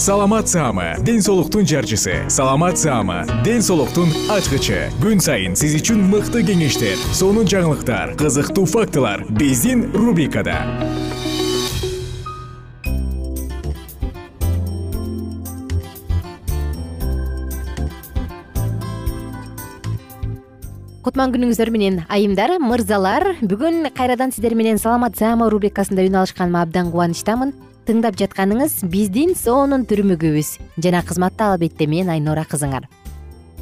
саламат саама ден соолуктун жарчысы. Саламат саама ден соолуктун ачкычы. Күн сайын сиз үчүн мыкты кеңештер сонун жаңылыктар кызыктуу фактылар биздин рубрикада. Кутман күнүңүздөр менен айымдар мырзалар бүгүн кайрадан сиздер менен саламат саама рубрикасында үн алышканыма абдан кубанычтамын тыңдап жатканыңыз биздин сонун түрмөгүбүз жана кызматта албетте мен айнура кызыңар.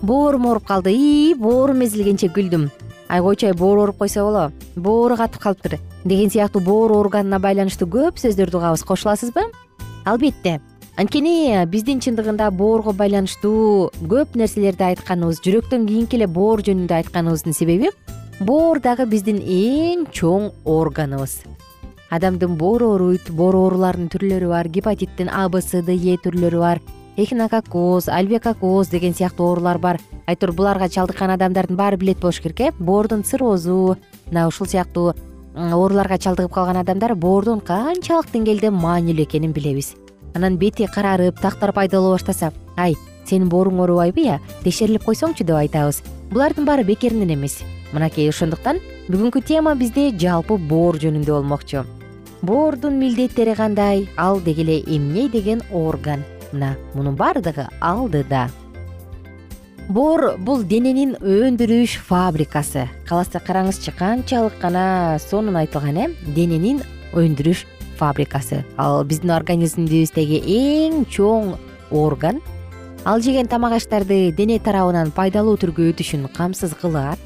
Боорум ооруп калды. Ии боорум эзилгенче күлдүм. Ай койчу ай боор ооруп койсо боло. Боору катып калыптыр деген сыяктуу боор ооруганына байланыштуу көп сөздөрдү угабыз кошуласызбы? Албетте. Анткени биздин чындыгында боорго байланыштуу көп нерселерди айтканыбыз жүрөктөн кийинки эле боор жөнүндө айтканыбыздын себеби боор дагы биздин эң чоң органыбыз адамдын боору ооруларынын түрлөрү бар гепатиттин а б с д е түрлөрү бар эхинококоз альвекокоз деген сыяктуу оорулар бар. Айтор буларга чалдыккан адамдардын баары билет болуш керек э? Боордун циррозу. Мына ушул сыяктуу ооруларга чалдыгып калган адамдар боордун канчалык деңгээлде маанилүү экенин билебиз. Анан бети карарып тактар пайда боло баштаса ай сенин бооруң оорубайбы э текшерилип койсоңчу деп айтабыз. Булардын баары бекеринен эмес. Мынакей ошондуктан бүгүнкү тема бизде жалпы боор жөнүндө болмокчу боордун милдеттери кандай? Ал деги эле эмне деген орган? Мына мунун баардыгы алдыда. Боор бул дененин өндүрүш фабрикасы. Кааласа караңызчы канчалык гана сонун айтылган э? Дененин өндүрүш фабрикасы. Ал биздин организмибиздеги эң чоң орган. Ал жеген тамак аштарды дене тарабынан пайдалуу түргө өтүшүн камсыз кылат.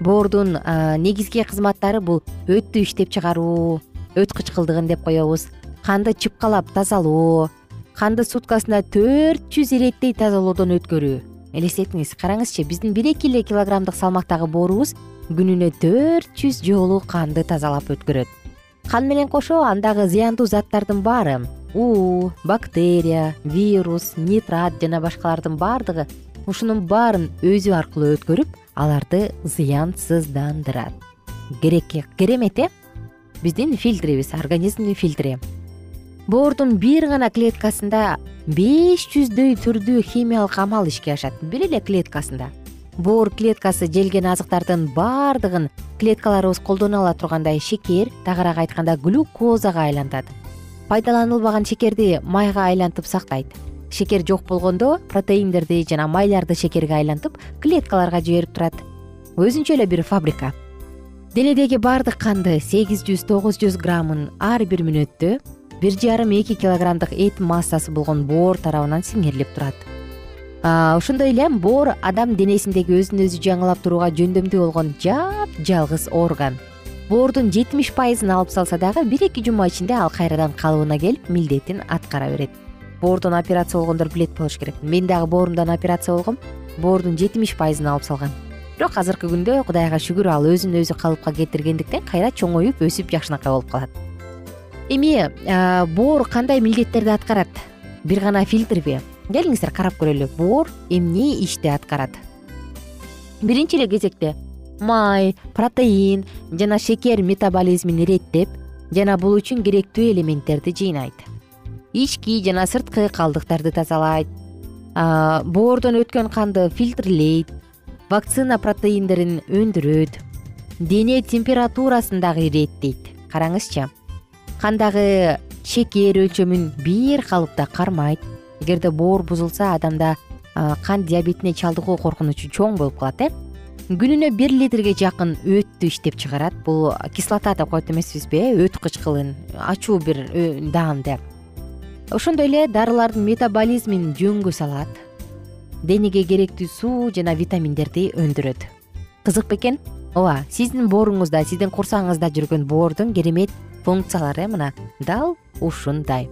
Боордун негизги кызматтары бул өттү иштеп чыгаруу өт кычкылдыгын деп коебуз. Канды чыпкалап тазалоо канды суткасына төрт жүз иреттей тазалоодон өткөрүү. Элестетиңиз караңызчы биздин бир эки эле килограммдык салмактагы боорубуз күнүнө төрт жүз жолу канды тазалап өткөрөт. Кан менен кошо андагы зыяндуу заттардын баары уу бактерия вирус нитрат жана башкалардын баардыгы. Ушунун баарын өзү аркылуу өткөрүп аларды зыянсыздандырат. Керемет э биздин фильтрибиз организмдин фильтри. Боордун бир гана клеткасында беш жүздөй түрдүү химиялык амал ишке ашат. Бир эле клеткасында. Боор клеткасы желген азыктардын баардыгын клеткаларыбыз колдоно ала тургандай шекер тагыраак айтканда глюкозага айлантат. Пайдаланылбаган шекерди майга айлантып сактайт. Шекер жок болгондо протеиндерди жана майларды шекерге айлантып клеткаларга жиберип турат. Өзүнчө эле бир фабрика денедеги баардык канды сегиз жүз тогуз жүз граммын ар бир мүнөттө бир жарым эки килограммдык эт массасы болгон боор тарабынан сиңирилип турат. Ошондой эле боор адам денесиндеги өзүн өзү жаңылап турууга жөндөмдүү болгон жапжалгыз орган. Боордун жетимиш пайызын алып салса дагы бир эки жума ичинде ал кайрадан калыбына келип милдетин аткара берет. Боордон операция болгондор билет болуш керек. Мен дагы боорумдан операция болгом боордун жетимиш пайызын алып салган бирок азыркы күндө кудайга шүгүр ал өзүн өзү калыпка келтиргендиктен кайра чоңоюп өсүп жакшынакай болуп калат. Эми боор кандай милдеттерди аткарат? Бир гана фильтрби келиңиздер карап көрөлү. Боор эмне ишти аткарат? Биринчи эле кезекте май протеин жана шекер метаболизмин иреттеп жана бул үчүн керектүү элементтерди жыйнайт. Ички жана сырткы калдыктарды тазалайт. Боордон өткөн канды фильтрлейт вакцина протеиндерин өндүрөт дене температурасын дагы иреттейт. Караңызчы кандагы шекер өлчөмүн бир калыпта кармайт. Эгерде боор бузулса адамда кант диабетине чалдыгуу коркунучу чоң болуп калат э? Күнүнө бир литрге жакын өттү иштеп чыгарат. Бул кислота деп коет эмеспизби э? Өт кычкылын ачуу бир даамды. Ошондой эле дарылардын метаболизмин жөнгө салат денеге керектүү суу жана витаминдерди өндүрөт. Кызык бекен ооба сиздин бооруңузда сиздин курсагыңызда жүргөн боордун керемет функциялары мына дал ушундай.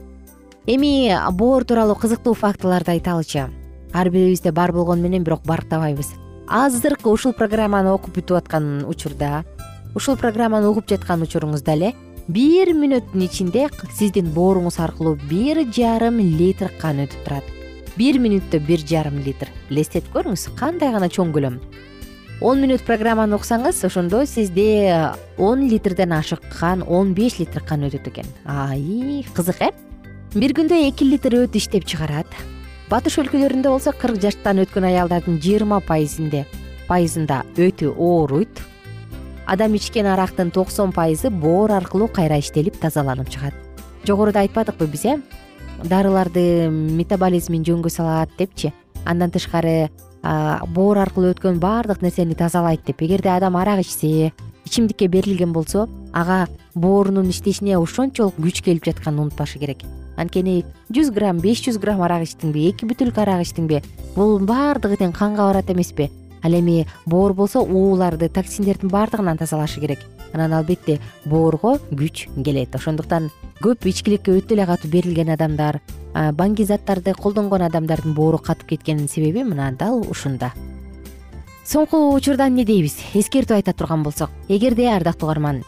Эми боор тууралуу кызыктуу фактыларды айталычы ар бирибизде бар болгону менен бирок барктабайбыз азыркы ушул программаны окуп бүтүп аткан учурда ушул программаны угуп жаткан учуруңузда эле бир мүнөттүн ичинде сиздин бооруңуз аркылуу бир жарым литр кан өтүп турат бир мүнөттө бир жарым литр. Элестетип көрүңүз кандай гана чоң көлөм. Он мүнөт программаны уксаңыз ошондо сизде он литрден ашык кан он беш литр кан өтөт экен. Аи кызык э? Бир күндө эки литр өт иштеп чыгарат. Батыш өлкөлөрүндө болсо кырк жаштан өткөн аялдардын жыйырма пайызында өтү ооруйт. Адам ичкен арактын токсон пайызы боор аркылуу кайра иштелип тазаланып чыгат. Жогоруда айтпадыкпы биз э дарыларды метаболизмин жөнгө салат депчи. Андан тышкары боор аркылуу өткөн баардык нерсени тазалайт деп. Эгерде адам арак ичсе ичимдикке берилген болсо ага боорунун иштешине ошончолук күч келип жатканын унутпашы керек. Анткени жүз грамм беш жүз грамм арак ичтиңби эки бүтүлкө арак ичтиңби бул баардыгы тең канга барат эмеспи ал эми боор болсо ууларды токсиндердин баардыгынан тазалашы керек анан албетте боорго күч келет. Ошондуктан көп ичкиликке өтө эле катуу берилген адамдар баңги заттарды колдонгон адамдардын боору катып кеткенинин себеби мына дал ушунда. Соңку учурда эмне дейбиз? Эскертүү айта турган болсок эгерде ардактуу угарман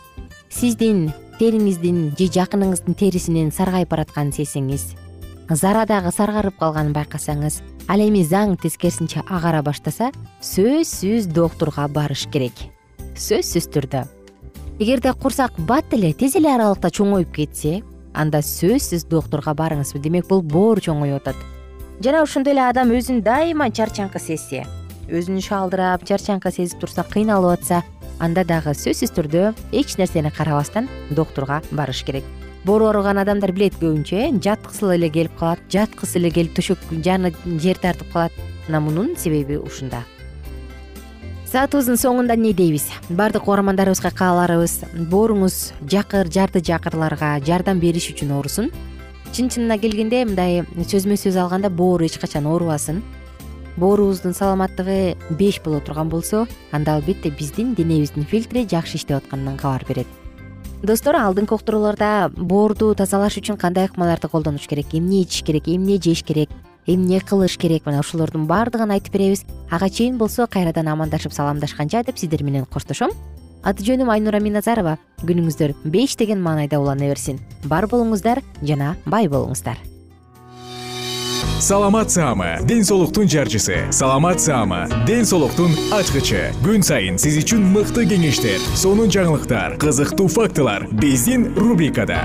сиздин териңиздин же жакыныңыздын терисинин саргайып баратканын сезсеңиз зарадагы саргарып калганын байкасаңыз ал эми заң тескерисинче агара баштаса сөзсүз доктурга барыш керек. Сөзсүз түрдө эгерде курсак бат эле тез эле аралыкта чоңоюп кетсе анда сөзсүз доктурга барыңыз демек бул боор чоңоюп атат жана ошондой эле адам өзүн дайыма чарчаңкы сезсе өзүн шалдырап чарчаңкы сезип турса кыйналып атса анда дагы сөзсүз түрдө эч нерсени карабастан доктурга барыш керек. Боору ооруган адамдар билет көбүнчө э жаткысы эле келип калат жаткысы эле келип төшөк жаны жер тартып калат. Мына мунун себеби ушунда саатыбыздын соңунда эмне дейбиз? Баардык угармандарыбызга кааларыбыз бооруңуз жакыр жарды жакырларга жардам бериш үчүн оорусун чын чынына келгенде мындай сөзмө сөз алганда боор эч качан оорубасын. Боорубуздун саламаттыгы беш боло турган болсо анда албетте биздин денебиздин фильтри жакшы иштеп атканынан кабар берет. Достор алдыңкы уктурууларда боорду тазалаш үчүн кандай ыкмаларды колдонуш керек? Эмне ичиш керек эмне жеш керек эмне кылыш керек? Мына ушулордун баардыгын айтып беребиз. Ага чейин болсо кайрадан амандашып саламдашканча деп сиздер менен коштошом. Аты жөнүм айнура миназарова күнүңүздөр бештеген маанайда улана берсин. Бар болуңуздар жана бай болуңуздар. Саламат саама ден соолуктун жарчысы. Саламат саама ден соолуктун ачкычы. Күн сайын сиз үчүн мыкты кеңештер сонун жаңылыктар кызыктуу фактылар. Биздин рубрикада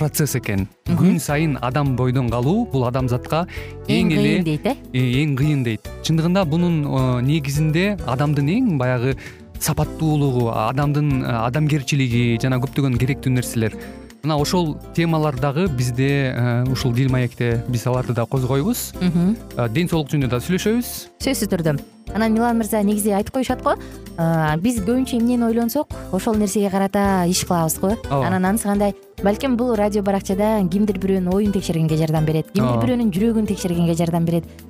процесс экен. Күн сайын адам бойдон калуу бул адамзатка эң эле кыйын дейт э? э эң кыйын дейт. Чындыгында бунун э, негизинде адамдын эң баягы сапаттуулугу адамдын э, адамгерчилиги жана көптөгөн керектүү нерселер мына ошол темалар дагы бизде ушул дил маекте биз аларды да козгойбуз. Ден соолук жөнүндө да сүйлөшөбүз. Сөзсүз түрдө. Анан милан мырза негизи айтып коюшат го? Биз көбүнчө эмнени ойлонсок? Ошол нерсеге карата иш кылабыз го? Ооба. Анан анысы кандай? Балким бул радио баракчада кимдир бирөөнүн оюн текшергенге жардам берет кимдир бирөөнүн жүрөгүн текшергенге жардам берет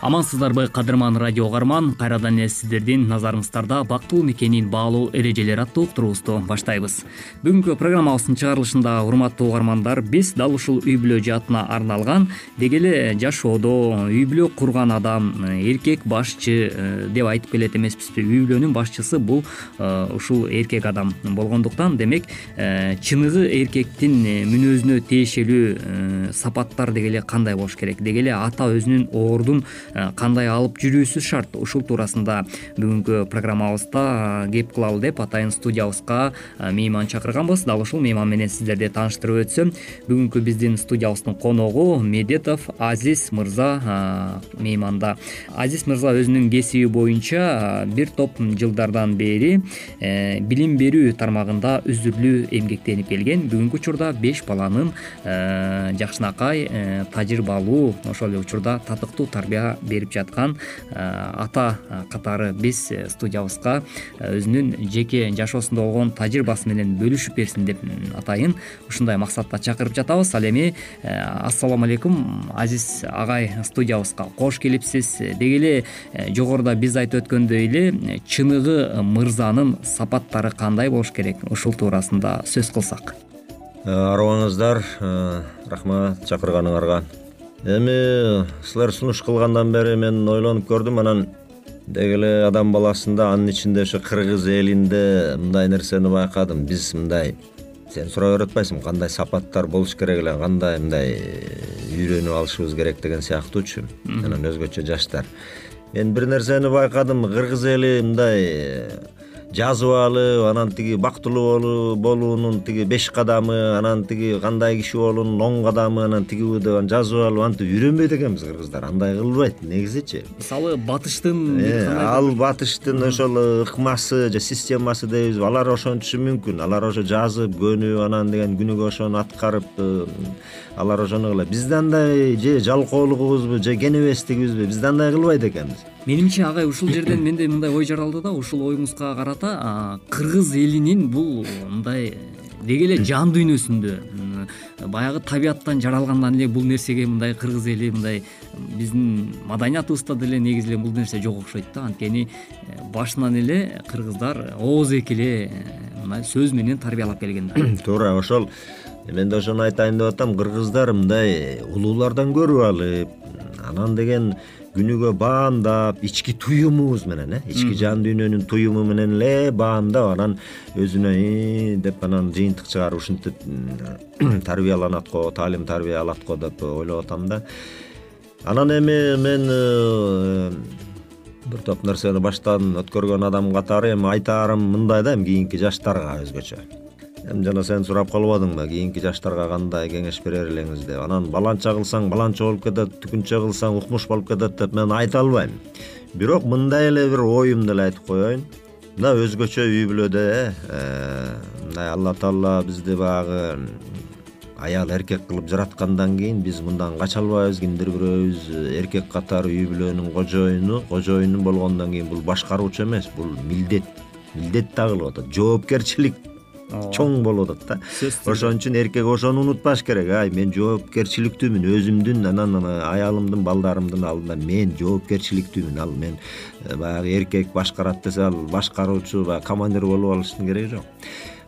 амансыздарбы кадырман радио угарман кайрадан эле сиздердин назарыңыздарда бактылуу мекенин баалуу эрежелери аттуу уктуруубузду баштайбыз. Бүгүнкү программабыздын чыгарылышында урматтуу угармандар биз дал ушул үй бүлө жаатына арналган деги эле жашоодо үй бүлө курган адам эркек башчы э, деп айтып келет эмеспизби үй бүлөнүн башчысы бул э, ушул эркек адам болгондуктан демек э, чыныгы эркектин мүнөзүнө тиешелүү сапаттар деги эле кандай болуш керек? Деги эле ата өзүнүн ордун Э, кандай алып жүрүүсү шарт. Ушул туурасында бүгүнкү программабызда э, кеп кылалы деп атайын студиябызга э, мейман чакырганбыз. Дал ушул мейман менен сиздерди тааныштырып өтсөм бүгүнкү биздин студиябыздын коногу медетов азиз мырза мейманда. Азиз мырза өзүнүн кесиби боюнча бир топ жылдардан бери билим берүү тармагында үзүрлүү эмгектенип келген. Бүгүнкү учурда беш баланын жакшынакай тажрыйбалуу ошол эле учурда татыктуу тарбия берип жаткан э, ата катары биз э, студиябызга э, өзүнүн жеке жашоосунда болгон тажрыйбасы менен бөлүшүп берсин деп атайын ушундай максатта чакырып жатабыз. Ал эми ассалому алейкум азиз агай студиябызга кош келипсиз деги эле жогоруда биз айтып өткөндөй эле чыныгы мырзанын сапаттары кандай болуш керек? Ушул туурасында сөз кылсак. Арыбаңыздар рахмат чакырганыңарга эми силер сунуш кылгандан бери мен ойлонуп көрдүм анан деги эле адам баласында анын ичинде ошо кыргыз элинде мындай нерсени байкадым. Биз мындай сен сурап берип атпайсыңбы кандай сапаттар болуш керек эле кандай мындай үйрөнүп алышыбыз керек деген сыяктуучу анан өзгөчө жаштар. Мен бир нерсени байкадым. Кыргыз эли мындай жазып алып анан тиги бактылуу болуунун тиги беш кадамы анан тиги кандай киши болуунун он кадамы анан тигиби деп жазып алып антип үйрөнбөйт экенбиз кыргыздар. Андай кылбайт негизичи мисалы батыштын э, ал батыштын ошол ыкмасы же системасы дейбизби алар ошентиши мүмкүн. Алар ошо жазып көнүп анан деген күнүгө ошону аткарып э, алар ошону кылат бизде андай же жалкоолугубузбу же кенебестигибизби бизде андай кылбайт экенбиз менимче агай ушул жерден менде мындай ой жаралды да ушул оюңузга карата кыргыз элинин бул мындай деги эле жан дүйнөсүндө баягы табияттан жаралгандан эле бул нерсеге мындай кыргыз эли мындай биздин маданиятыбызда деле негизи эле бул нерсе жок окшойт да. Анткени э, башынан эле кыргыздар ооз эки эле сөз менен тарбиялап келген да. Туура ошол мен да ошону айтайын деп атам кыргыздар мындай улуулардан көрүп алып анан деген күнүгө баамдап ички туюмубуз менен э? Ички жан дүйнөнүн туюму менен эле баамдап анан өзүнө деп анан жыйынтык чыгарып ушинтип тарбияланат го таалим тарбия алат го деп ойлоп атам да. Анан эми мен э, бир топ нерсени баштан өткөргөн адам катары эми айтаарым мындай да эми кийинки жаштарга өзгөчө эми жана сен сурап калбадыңбы кийинки жаштарга кандай кеңеш берер элеңиз деп. Анан баланча кылсаң баланча болуп кетет түкүнчө кылсаң укмуш болуп кетет деп мен айта албайм. Бирок мындай эле бир оюмду эле айтып коеюн. Мына өзгөчө үй бүлөдө э мындай алла таала бизди баягы аял эркек кылып жараткандан кийин биз мындан кача албайбыз? Кимдир бирөөбүз эркек катары үй бүлөнүн кожоюну кожоюну болгондон кийин бул башкаруучу эмес бул милдет. Милдет да кылып атат. Жоопкерчилик чоң болуп атат да ошон үчүн эркек ошону унутпаш керек ай мен жоопкерчиликтүүмүн өзүмдүн анан аялымдын балдарымдын алдында мен жоопкерчиликтүүмүн. Ал мен э, баягы эркек башкарат десе ал башкаруучу баягы командир болуп алыштын кереги жок.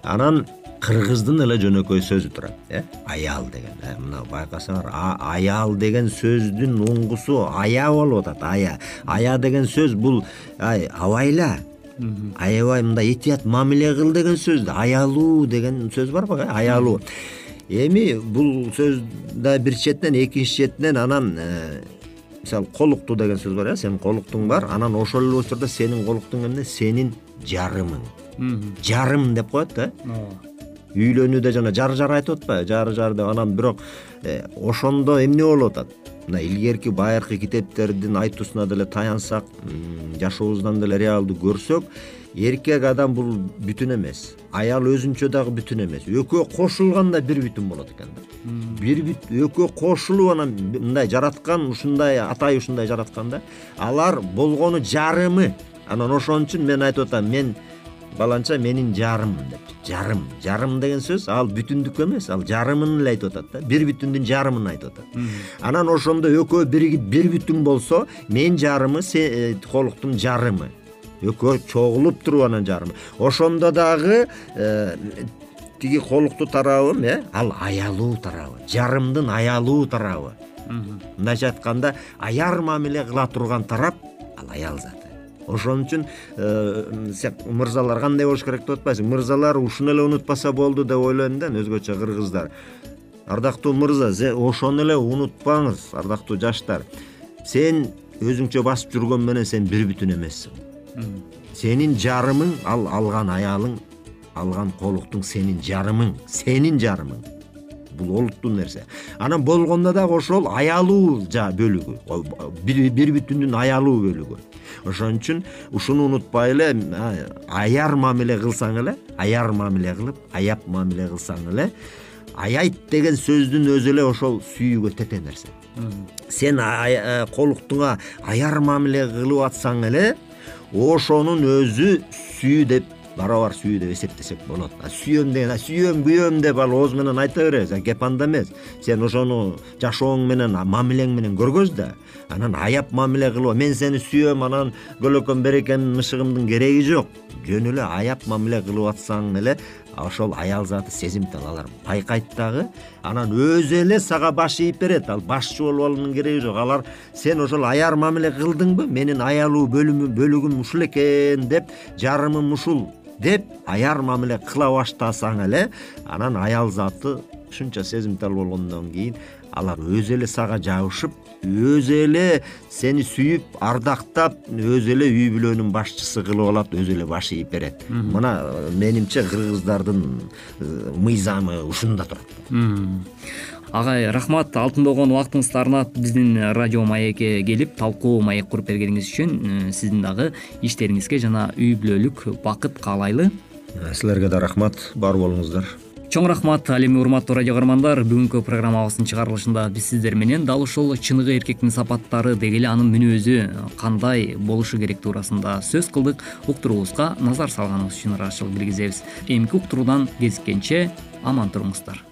Анан кыргыздын эле жөнөкөй сөзү турат э? Аял деген. Э, мына байкасаңар аял деген сөздүн уңгусу ая болуп атат. Ая ая деген сөз бул ай абайла аябай мындай этият мамиле кыл деген сөз аялуу деген сөз барбы э аялуу. Эми бул сөз да бир четинен экинчи четинен анан э, мисалы колуктуу деген сөз бар э сенин колуктуң бар анан ошол эле учурда сенин колуктуң эмне? Сенин жарымың. Жарым деп коет да ооба. Үйлөнүүдө жана жар жар айтып атпайбы? Жары жар деп анан бирок э, ошондо эмне болуп атат мына илгерки байыркы китептердин айтуусуна деле таянсак жашообуздан деле реалдуу көрсөк эркек адам бул бүтүн эмес. Аял өзүнчө дагы бүтүн эмес. Экөө кошулганда бир бүтүн болот экен да. Бир экөө кошулуп анан мындай жараткан ушундай атай ушундай жараткан да. Алар болгону жарымы. Анан ошон үчүн мен айтып атам мен баланча менин жарыммын деп. Жарым жарым деген сөз ал бүтүндүк эмес ал жарымын эле айтып атат да. Бир бүтүндүн жарымын айтып атат. Анан ошондо экөө биригип бир бүтүн болсо менин жарымы э, колуктун жарымы. Экөө чогулуп туруп анан жарымы. Ошондо дагы э, тиги колукту тарабым э ал аялуу тарабы жарымдын аялуу тарабы. Мындайча айтканда аяр мамиле кыла турган тарап ал аял заты ошон үчүн э, мырзалар кандай болуш керек деп атпайсыңбы мырзалар ушуну эле унутпаса болду деп ойлойм да өзгөчө кыргыздар. Ардактуу мырза ошону эле унутпаңыз ардактуу жаштар. Сен өзүңчө басып жүргөн менен сен бир бүтүн эмессиң. Сенин жарымың ал алган аялың алган колуктуң сенин жарымың сенин жарымың бул олуттуу нерсе. Анан болгондо дагы ошол аялуу бөлүгү бир бүтүндүн аялуу бөлүгү. Ошон үчүн ушуну унутпай эле аяр мамиле кылсаң эле аяр мамиле кылып аяп мамиле кылсаң эле аяйт деген сөздүн өзү эле ошол сүйүүгө тете нерсе. Сен колуктуңа аяр мамиле кылып атсаң эле ошонун өзү сүйүү деп барабар сүйүү деп эсептесек болот. Сүйөм деген сүйөм күйөм деп ал ооз менен айта беребиз кеп анда эмес. Сен ошону жашооң менен мамилең менен көргөз да. Анан аяп мамиле кылып мен сени сүйөм анан көлөкөм берекем мышыгымдын кереги жок жөн эле аяп мамиле кылып атсаң эле ошол аял заты сезимтал алар. Байкайт дагы анан өзү эле сага баш ийип берет. Ал башчы болуп алуунун кереги жок. Алар сен ошол аяр мамиле кылдыңбы? Менин аялуу бөлүгүм ушул экен деп жарымым ушул деп аяр мамиле кыла баштасаң эле анан аял заты ушунча сезимтал болгондон кийин алар өзү эле сага жабышып өзү эле сени сүйүп ардактап өзү эле үй бүлөнүн башчысы кылып алат өзү эле баш ийип берет. Мына менимче кыргыздардын э, мыйзамы ушунда турат агай рахмат. Алтындогон убактыңызды арнап биздин радио маекке келип талкуу маек куруп бергениңиз үчүн э, сиздин дагы иштериңизге жана үй бүлөлүк бакыт каалайлы. Э, силерге да рахмат. Бар болуңуздар. Чоң рахмат ал эми урматтуу радио каармандар бүгүнкү программабыздын чыгарылышында биз сиздер менен дал ушул чыныгы эркектин сапаттары деги эле анын мүнөзү кандай болушу керек туурасында сөз кылдык. Уктуруубузга назар салганыңыз үчүн ыраазычылык билгизебиз. Эмки уктуруудан кезишкенче аман туруңуздар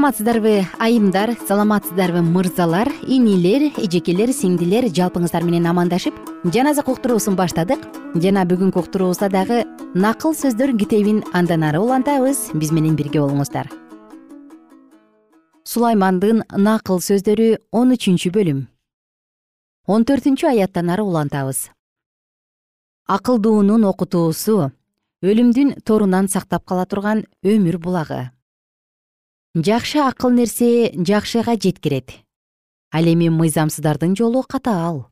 саламатсыздарбы айымдар саламатсыздарбы мырзалар инилер эжекелер сиңдилер жалпыңыздар менен амандашып жан азык уктуруусун баштадык. Жана бүгүнкү уктуруубузда дагы накыл сөздөр китебин андан ары улантабыз биз менен бирге болуңуздар. Сулаймандын накыл сөздөрү он үчүнчү бөлүм. Он төртүнчү аяттан ары улантабыз. Акылдуунун окутуусу өлүмдүн торунан сактап кала турган өмүр булагы жакшы акыл нерсе жакшыга жеткирет. Ал эми мыйзамсыздардын жолу катаал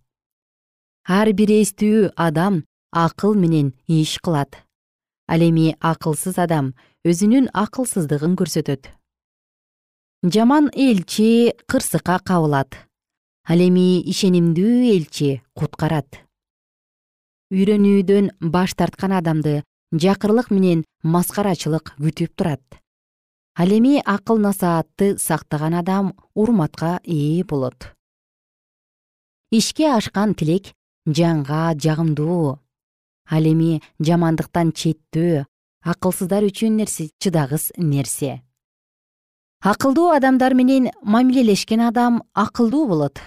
ар бир эстүү адам акыл менен иш кылат. Ал эми акылсыз адам өзүнүн акылсыздыгын көрсөтөт. Жаман элчи кырсыкка кабылат. Ал эми ишенимдүү элчи куткарат. Үйрөнүүдөн баш тарткан адамды жакырлык менен маскарачылык күтүп турат ал эми акыл насаатты сактаган адам урматка ээ болот. Ишке ашкан тилек жанга жагымдуу. Ал эми жамандыктан четтөө акылсыздар үчүн нерсе чыдагыс нерсе. Акылдуу адамдар менен мамилелешкен адам акылдуу болот.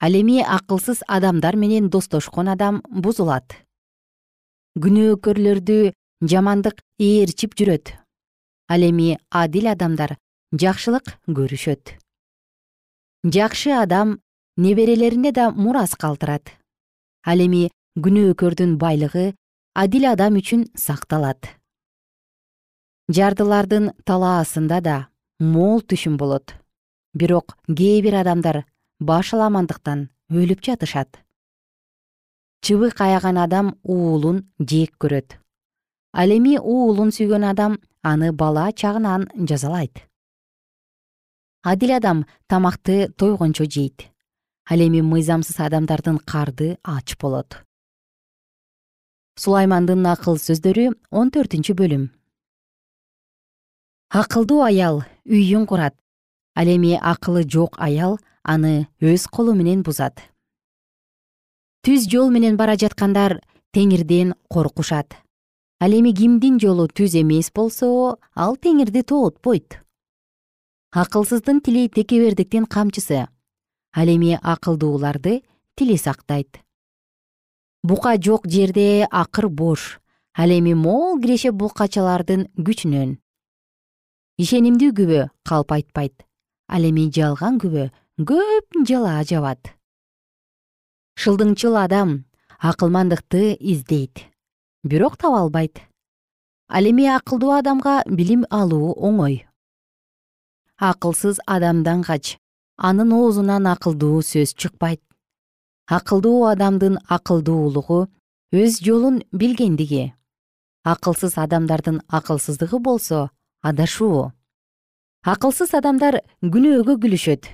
Ал эми акылсыз адамдар менен достошкон адам бузулат. Күнөөкөрлөрдү жамандык ээрчип жүрөт ал эми адил адамдар жакшылык көрүшөт. Жакшы адам неберелерине да мурас калтырат. Ал эми күнөөкөрдүн байлыгы адил адам үчүн сакталат. Жардылардын талаасында да мол түшүм болот. Бирок кээ бир адамдар башаламандыктан өлүп жатышат. Чыбык аяган адам уулун жек көрөт. Ал эми уулун сүйгөн адам аны бала чагынан жазалайт. Адил адам тамакты тойгончо жейт. Ал эми мыйзамсыз адамдардын карды ач болот. Сулаймандын акыл сөздөрү он төртүнчү бөлүм. Акылдуу аял үйүн курат. Ал эми акылы жок аял аны өз колу менен бузат. Түз жол менен бара жаткандар теңирден коркушат ал эми кимдин жолу түз эмес болсо ал теңирди тоотпойт. Акылсыздын тили текебердиктин камчысы. Ал эми акылдууларды тили сактайт. Бука жок жерде акыр бош ал эми мол киреше булкачалардын күчүнөн. Ишенимдүү күбө калп айтпайт. Ал эми жалган күбө көп жала жабат. Шылдыңчыл адам акылмандыкты издейт бирок таба албайт. Ал эми акылдуу адамга билим алуу оңой. Акылсыз адамдан кач анын оозунан акылдуу сөз чыкпайт. Акылдуу адамдын акылдуулугу өз жолун билгендиги. Акылсыз адамдардын акылсыздыгы болсо адашуу. Акылсыз адамдар күнөөгө күлүшөт.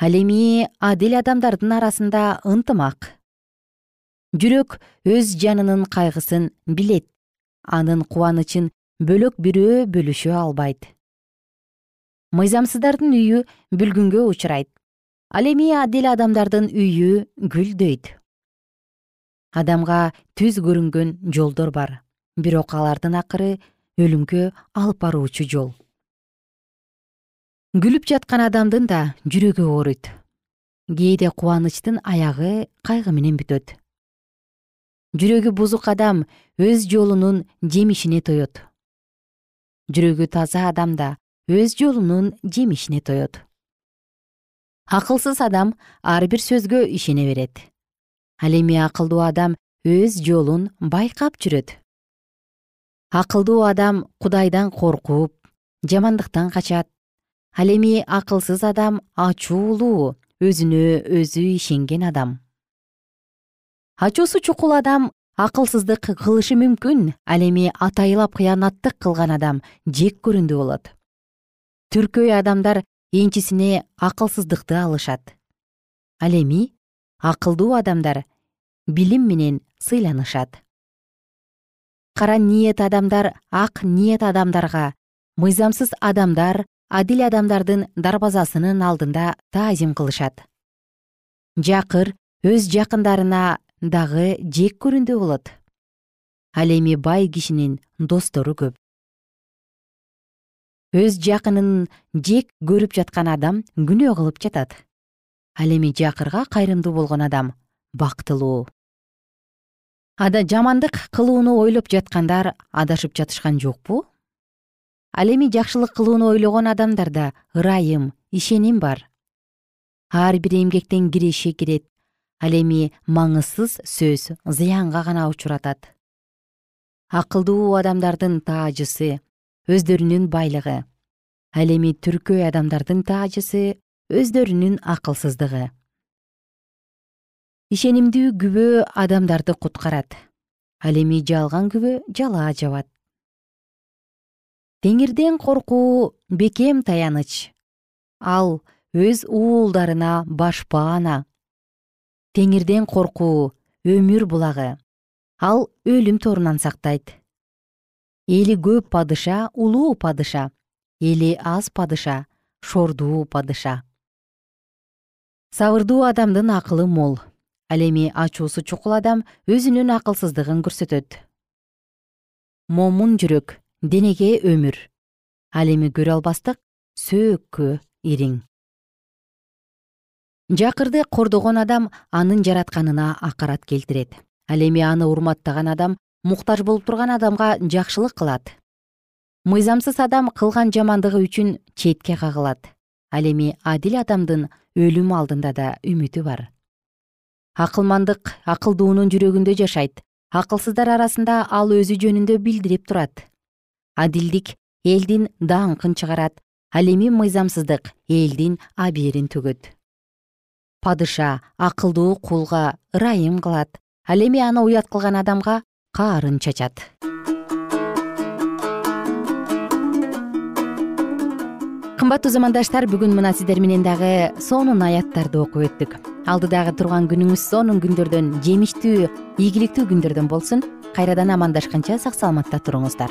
Ал эми адил адамдардын арасында ынтымак жүрөк өз жанынын кайгысын билет. Анын кубанычын бөлөк бирөө бөлүшө албайт. Мыйзамсыздардын үйү бүлгүнгө учурайт. Ал эми адил адамдардын үйү гүлдөйт. Адамга түз көрүнгөн жолдор бар. Бирок алардын акыры өлүмгө алып баруучу жол. Күлүп жаткан адамдын да жүрөгү ооруйт. Кээде кубанычтын аягы кайгы менен бүтөт жүрөгү бузук адам өз жолунун жемишине тоет жүрөгү таза адам да өз жолунун жемишине тоет акылсыз адам ар бир сөзгө ишене берет. Ал эми акылдуу адам өз жолун байкап жүрөт. Акылдуу адам кудайдан коркуп жамандыктан качат. Ал эми акылсыз адам ачуулуу өзүнө өзү ишенген адам ачуусу чукул адам акылсыздык кылышы мүмкүн ал эми атайылап кыянаттык кылган адам жек көрүндүү болот. Түркөй адамдар энчисине акылсыздыкты алышат. Ал эми акылдуу адамдар билим менен сыйланышат. Кара ниет адамдар ак ниет адамдарга мыйзамсыз адамдар адил адамдардын дарбазасынын алдында таазим кылышат. Жакыр өз жакындарына дагы жек көрүндүү болот. Ал эми бай кишинин достору көп. Өз жакынын жек көрүп жаткан адам күнөө кылып жатат. Ал эми жакырга кайрымдуу болгон адам бактылуу. Ада жамандык кылууну ойлоп жаткандар адашып жатышкан жокпу? Ал эми жакшылык кылууну ойлогон адамдарда ырайым ишеним бар. Ар бир эмгектен киреше кирет ал эми маңызсыз сөз зыянга гана учуратат. Акылдуу адамдардын таажысы өздөрүнүн байлыгы. Ал эми түркөй адамдардын таажысы өздөрүнүн акылсыздыгы. Ишенимдүү күбө адамдарды куткарат. Ал эми жалган күбө жалаа жабат. Теңирден коркуу бекем таяныч. Ал өз уулдарына башпаана теңирден коркуу өмүр булагы. Ал өлүм торунан сактайт. Эли көп падыша улуу падыша эли аз падыша шордуу падыша. Сабырдуу адамдын акылы мол ал эми ачуусу чукул адам өзүнүн акылсыздыгын көрсөтөт. Момун жүрөк денеге өмүр. Ал эми көрө албастык сөөккө ириң жакырды кордогон адам анын жаратканына акарат келтирет. Ал эми аны урматтаган адам муктаж болуп турган адамга жакшылык кылат. Мыйзамсыз адам кылган жамандыгы үчүн четке кагылат. Ал эми адил адамдын өлүм алдында да үмүтү бар. Акылмандык акылдуунун жүрөгүндө жашайт. Акылсыздар арасында ал өзү жөнүндө билдирип турат. Адилдик элдин даңкын чыгарат. Ал эми мыйзамсыздык элдин абийирин төгөт падыша акылдуу кулга ырайым кылат. Ал эми аны уят кылган адамга каарын чачат. Кымбаттуу замандаштар бүгүн мына сиздер менен дагы сонун аяттарды окуп өттүк. Алдыдагы турган күнүңүз сонун күндөрдөн жемиштүү ийгиликтүү күндөрдөн болсун. Кайрадан амандашканча сак саламатта туруңуздар